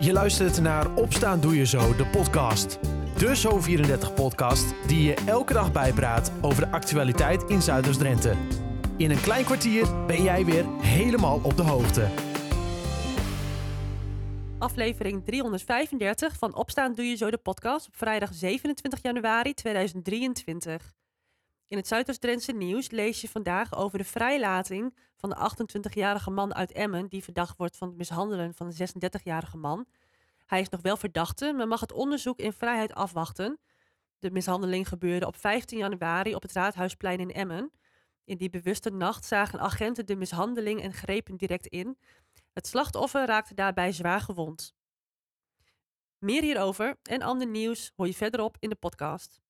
Je luistert naar Opstaan Doe Je Zo, de podcast. De Zo34-podcast die je elke dag bijpraat over de actualiteit in Zuiders-Drenthe. In een klein kwartier ben jij weer helemaal op de hoogte. Aflevering 335 van Opstaan Doe Je Zo, de podcast op vrijdag 27 januari 2023. In het Zuidoost-Drentse nieuws lees je vandaag over de vrijlating van de 28-jarige man uit Emmen die verdacht wordt van het mishandelen van de 36-jarige man. Hij is nog wel verdachte, maar mag het onderzoek in vrijheid afwachten. De mishandeling gebeurde op 15 januari op het Raadhuisplein in Emmen. In die bewuste nacht zagen agenten de mishandeling en grepen direct in. Het slachtoffer raakte daarbij zwaar gewond. Meer hierover en ander nieuws hoor je verderop in de podcast.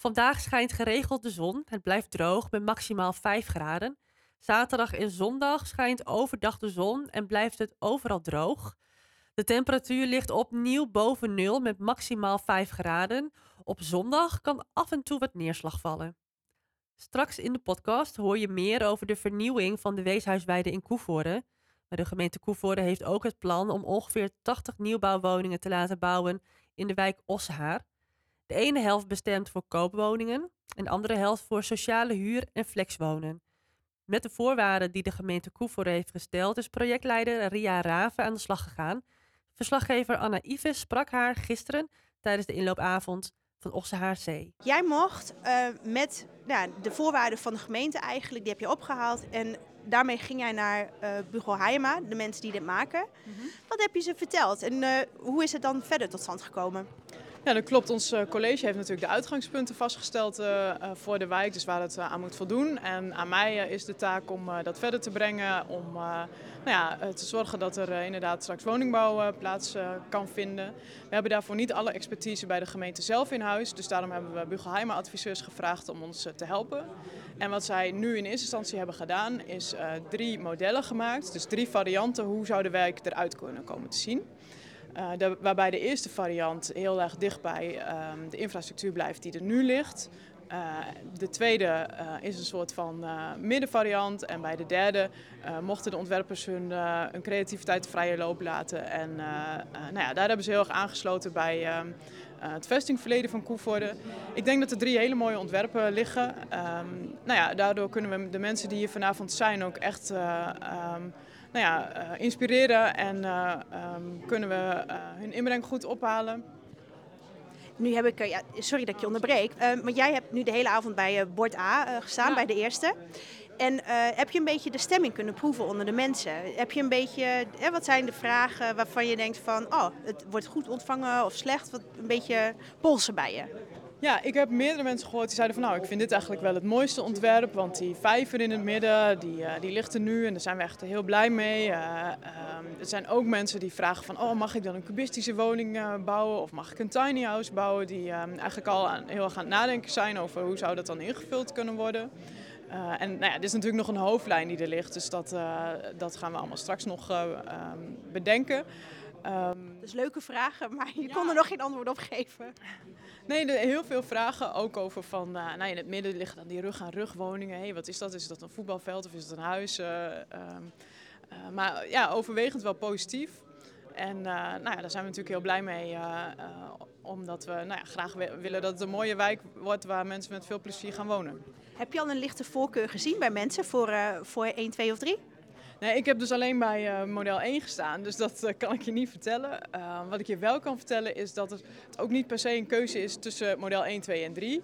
Vandaag schijnt geregeld de zon. Het blijft droog met maximaal 5 graden. Zaterdag en zondag schijnt overdag de zon en blijft het overal droog. De temperatuur ligt opnieuw boven nul met maximaal 5 graden. Op zondag kan af en toe wat neerslag vallen. Straks in de podcast hoor je meer over de vernieuwing van de weeshuisweide in Koevoorde. Maar de gemeente Koevoorde heeft ook het plan om ongeveer 80 nieuwbouwwoningen te laten bouwen in de wijk Ossehaar. De ene helft bestemd voor koopwoningen en de andere helft voor sociale huur- en flexwonen. Met de voorwaarden die de gemeente Koevoorde heeft gesteld is projectleider Ria Raven aan de slag gegaan. Verslaggever Anna Ives sprak haar gisteren tijdens de inloopavond van Ossehaar Zee. Jij mocht uh, met nou, de voorwaarden van de gemeente eigenlijk, die heb je opgehaald. En daarmee ging jij naar uh, Bugel Heima, de mensen die dit maken. Mm -hmm. Wat heb je ze verteld en uh, hoe is het dan verder tot stand gekomen? Ja, dat klopt. Ons college heeft natuurlijk de uitgangspunten vastgesteld uh, voor de wijk, dus waar het aan moet voldoen. En aan mij is de taak om dat verder te brengen, om nou ja, te zorgen dat er inderdaad straks woningbouw plaats kan vinden. We hebben daarvoor niet alle expertise bij de gemeente zelf in huis, dus daarom hebben we Bugelheimer adviseurs gevraagd om ons te helpen. En wat zij nu in eerste instantie hebben gedaan, is drie modellen gemaakt, dus drie varianten hoe zou de wijk eruit kunnen komen te zien. De, waarbij de eerste variant heel erg dicht bij um, de infrastructuur blijft die er nu ligt. Uh, de tweede uh, is een soort van middenvariant. En bij de derde mochten de ontwerpers hun, hun creativiteit vrije loop laten. En nou ja, daar hebben ze heel erg aangesloten bij ehm, het vestingverleden van Koevoorde. Ik denk dat er drie hele mooie ontwerpen liggen. Um, nou ja, daardoor kunnen we de mensen die hier vanavond zijn ook echt nou ja, uh, inspireren en uh, um, kunnen we uh, hun inbreng goed ophalen. Nu heb ik, ja, sorry dat ik je onderbreek, maar jij hebt nu de hele avond bij bord A gestaan, ja. bij de eerste. En heb je een beetje de stemming kunnen proeven onder de mensen? Heb je een beetje, wat zijn de vragen waarvan je denkt van, oh, het wordt goed ontvangen of slecht? Wat, een beetje polsen bij je? Ja, ik heb meerdere mensen gehoord die zeiden van nou, ik vind dit eigenlijk wel het mooiste ontwerp. Want die vijver in het midden, die, uh, die ligt er nu en daar zijn we echt heel blij mee. Uh, um, er zijn ook mensen die vragen van oh, mag ik dan een cubistische woning uh, bouwen of mag ik een tiny house bouwen? Die eigenlijk al heel erg aan het nadenken zijn over hoe zou dat dan ingevuld kunnen worden. En nou ja, dit is natuurlijk nog een hoofdlijn die er ligt, dus dat, dat gaan we allemaal straks nog um, bedenken. Dus leuke vragen, maar je kon er nog geen antwoord op geven. Nee, heel veel vragen. Ook over van, uh, nou, in het midden liggen dan die rug-aan-rug woningen. Hey, wat is dat? Is dat een voetbalveld of is het een huis? Uh, um, uh, maar ja, overwegend wel positief. En nou ja, daar zijn we natuurlijk heel blij mee. omdat we nou ja, graag willen dat het een mooie wijk wordt waar mensen met veel plezier gaan wonen. Heb je al een lichte voorkeur gezien bij mensen voor, voor 1, 2 of 3? Nee, ik heb dus alleen bij uh, model 1 gestaan, dus dat uh, kan ik je niet vertellen. Uh, wat ik je wel kan vertellen is dat het ook niet per se een keuze is tussen model 1, 2 en 3.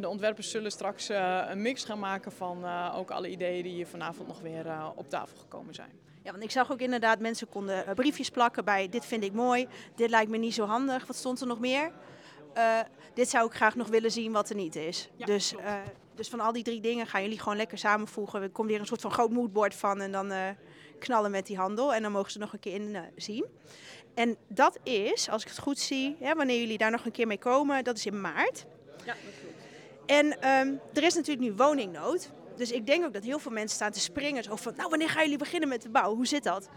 de ontwerpers zullen straks een mix gaan maken van ook alle ideeën die hier vanavond nog weer op tafel gekomen zijn. Ja, want ik zag ook inderdaad mensen konden briefjes plakken bij dit vind ik mooi, dit lijkt me niet zo handig. Wat stond er nog meer? Dit zou ik graag nog willen zien wat er niet is. Ja, dus dus van al die drie dingen gaan jullie gewoon lekker samenvoegen. Er komt weer een soort van groot moodboard van en dan uh, knallen met die handel. En dan mogen ze nog een keer in zien. En dat is, als ik het goed zie, hè, wanneer jullie daar nog een keer mee komen, dat is in maart. Ja, dat klopt. En um, er is natuurlijk nu woningnood. Dus ik denk ook dat heel veel mensen staan te springen. Zo van, nou wanneer gaan jullie beginnen met de bouw? Hoe zit dat?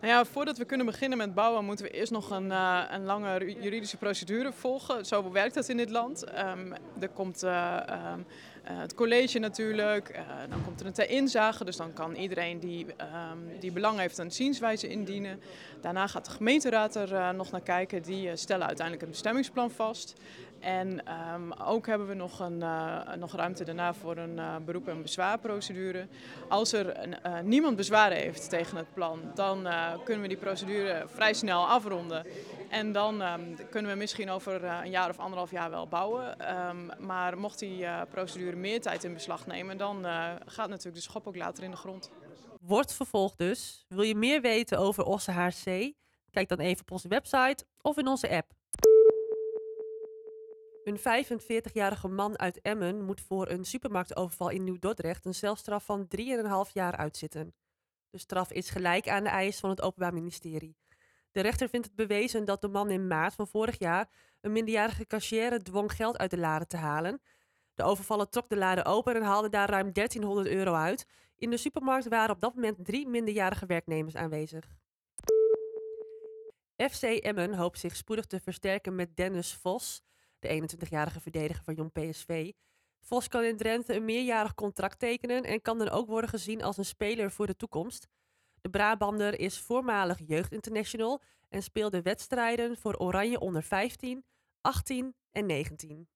Nou ja, voordat we kunnen beginnen met bouwen moeten we eerst nog een, uh, een lange juridische procedure volgen. Zo werkt dat in dit land. Um, er komt uh, um, het college natuurlijk. dan komt er een ter inzage, dus dan kan iedereen die, ehm, die belang heeft een zienswijze indienen. Daarna gaat de gemeenteraad er nog naar kijken. Die stellen uiteindelijk een bestemmingsplan vast. En um, ook hebben we nog, een, nog ruimte daarna voor een beroep- en bezwaarprocedure. Als er niemand bezwaar heeft tegen het plan, dan kunnen we die procedure vrij snel afronden. En dan um, kunnen we misschien over een jaar of anderhalf jaar wel bouwen. Um, maar mocht die procedure meer tijd in beslag nemen, dan gaat natuurlijk de schop ook later in de grond. Wordt vervolgd dus. Wil je meer weten over Osse HC? Kijk dan even op onze website of in onze app. Een 45-jarige man uit Emmen moet voor een supermarktoverval in Nieuw-Dordrecht een celstraf van 3,5 jaar uitzitten. De straf is gelijk aan de eis van het Openbaar Ministerie. De rechter vindt het bewezen dat de man in maart van vorig jaar een minderjarige cashier dwong geld uit de lade te halen. De overvaller trok de lade open en haalde daar ruim 1300 euro uit. In de supermarkt waren op dat moment drie minderjarige werknemers aanwezig. FC Emmen hoopt zich spoedig te versterken met Dennis Vos de 21-jarige verdediger van Jong PSV. Vos kan in Drenthe een meerjarig contract tekenen en kan dan ook worden gezien als een speler voor de toekomst. De Brabander is voormalig jeugdinternational en speelde wedstrijden voor Oranje onder 15, 18 en 19.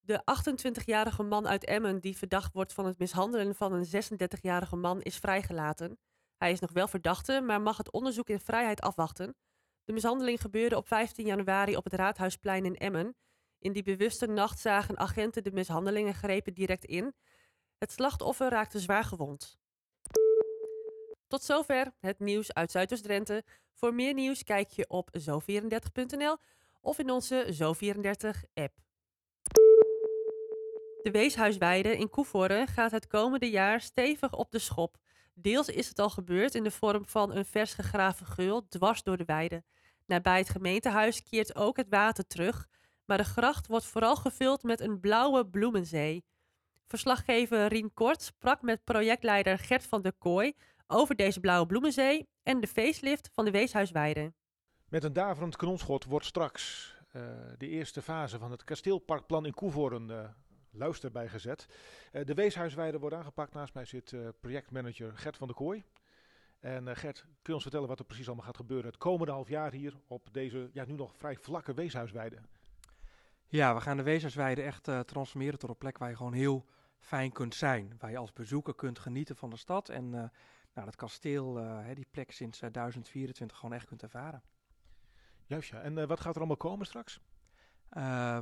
De 28-jarige man uit Emmen die verdacht wordt van het mishandelen van een 36-jarige man is vrijgelaten. Hij is nog wel verdachte, maar mag het onderzoek in vrijheid afwachten. De mishandeling gebeurde op 15 januari op het Raadhuisplein in Emmen. In die bewuste nacht zagen agenten de mishandeling en grepen direct in. Het slachtoffer raakte zwaar gewond. Tot zover het nieuws uit Zuidoost-Drenthe. Voor meer nieuws kijk je op zo34.nl of in onze Zo34-app. De Weeshuisweide in Koevoorn gaat het komende jaar stevig op de schop. Deels is het al gebeurd in de vorm van een vers gegraven geul dwars door de weide. Nabij het gemeentehuis keert ook het water terug, maar de gracht wordt vooral gevuld met een blauwe bloemenzee. Verslaggever Rien Kort sprak met projectleider Gert van der Kooi over deze blauwe bloemenzee en de facelift van de Weeshuisweide. Met een daverend kanonschot wordt straks uh, de eerste fase van het kasteelparkplan in Koevoorn uh, luister bijgezet. Uh, de Weeshuisweide wordt aangepakt. Naast mij zit projectmanager Gert van der Kooi. En uh, Gert, kun je ons vertellen wat er precies allemaal gaat gebeuren het komende half jaar hier op deze ja, nu nog vrij vlakke weeshuisweide? Ja, we gaan de weeshuisweide echt uh, transformeren tot een plek waar je gewoon heel fijn kunt zijn. Waar je als bezoeker kunt genieten van de stad en uh, nou, dat kasteel, hè, die plek sinds 2024 gewoon echt kunt ervaren. Juist ja, en wat gaat er allemaal komen straks?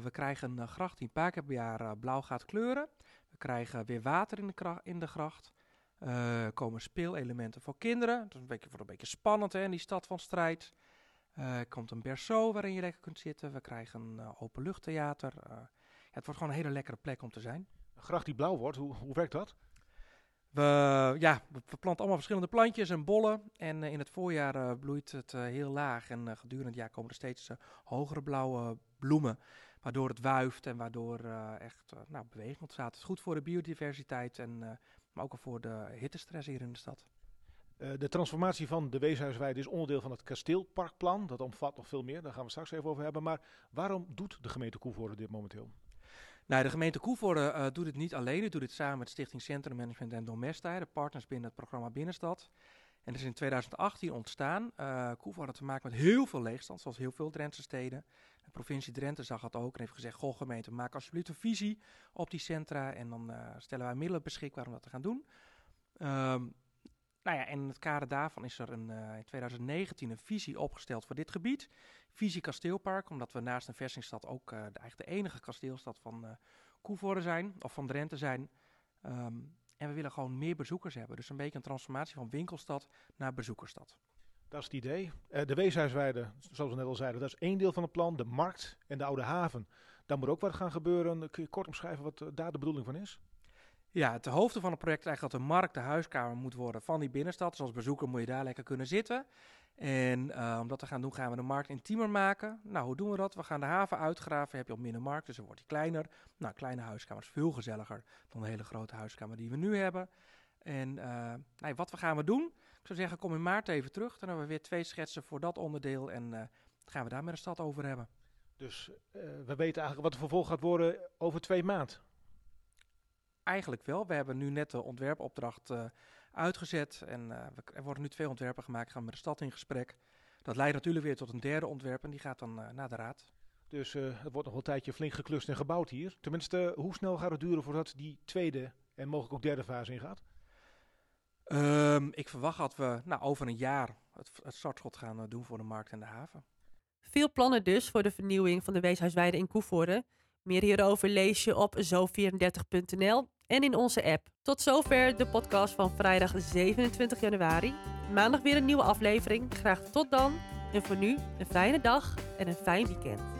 we krijgen een gracht die een paar keer per jaar blauw gaat kleuren. We krijgen weer water in de, in de gracht. Uh, komen speelelementen voor kinderen. Dat is een beetje, voor een beetje spannend hè, in die stad van strijd. Uh, komt een berceau waarin je lekker kunt zitten. We krijgen een uh, openluchttheater. Ja, het wordt gewoon een hele lekkere plek om te zijn. Een gracht die blauw wordt, hoe, hoe werkt dat? We, ja, we planten allemaal verschillende plantjes en bollen. En in het voorjaar bloeit het heel laag. En gedurende het jaar komen er steeds hogere blauwe bloemen. Waardoor het wuift en waardoor echt nou, beweging ontstaat. Het is goed voor de biodiversiteit en maar ook voor de hittestress hier in de stad. De transformatie van de Weeshuisweide is onderdeel van het kasteelparkplan. Dat omvat nog veel meer, daar gaan we straks even over hebben. Maar waarom doet de gemeente Koevoorde dit momenteel? Nou, de gemeente Koevoorde uh, doet het niet alleen. Doet het samen met Stichting Centrum Management en Domesta, de partners binnen het programma Binnenstad. En dat is in 2018 ontstaan. Uh, Koevoorde had te maken met heel veel leegstand, zoals heel veel Drentse steden. De provincie Drenthe zag dat ook en heeft gezegd: Goh, gemeente, maak alsjeblieft een visie op die centra. En dan uh, stellen wij middelen beschikbaar om dat te gaan doen. Um, nou ja, en in het kader daarvan is er een, uh, in 2019 een visie opgesteld voor dit gebied. Visie Kasteelpark, omdat we naast een vestingstad ook uh, de, eigenlijk de enige kasteelstad van uh, Koevoorde zijn, of van Drenthe zijn. Um, en we willen gewoon meer bezoekers hebben. Dus een beetje een transformatie van winkelstad naar bezoekersstad. Dat is het idee. De Weeshuisweide, zoals we net al zeiden, dat is één deel van het plan. De markt en de Oude Haven. Daar moet ook wat gaan gebeuren. Kun je kort omschrijven wat daar de bedoeling van is? Ja, het hoofde van het project is eigenlijk dat de markt de huiskamer moet worden van die binnenstad. Dus als bezoeker moet je daar lekker kunnen zitten. En uh, om dat te gaan doen, gaan we de markt intiemer maken. Nou, hoe doen we dat? We gaan de haven uitgraven. Heb je op minder markt, dus dan wordt die kleiner. Nou, kleine huiskamer is veel gezelliger dan de hele grote huiskamer die we nu hebben. En nou, wat we gaan we doen? Ik zou zeggen, kom in maart even terug. Dan hebben we weer twee schetsen voor dat onderdeel. En uh, gaan we daar met de stad over hebben. Dus we weten eigenlijk wat er vervolg gaat worden over twee maanden. Eigenlijk wel. We hebben nu net de ontwerpopdracht uh, uitgezet. En uh, we, er worden nu twee ontwerpen gemaakt. Gaan we met de stad in gesprek. Dat leidt natuurlijk weer tot een derde ontwerp. En die gaat dan uh, naar de raad. Dus het wordt nog wel een tijdje flink geklust en gebouwd hier. Tenminste, hoe snel gaat het duren voordat die tweede en mogelijk ook derde fase ingaat? Um, ik verwacht dat we nou, over een jaar het, het startschot gaan doen voor de markt en de haven. Veel plannen dus voor de vernieuwing van de Weeshuisweide in Koevoorde. Meer hierover lees je op zo34.nl en in onze app. Tot zover de podcast van vrijdag 27 januari. Maandag weer een nieuwe aflevering. Graag tot dan. En voor nu een fijne dag en een fijn weekend.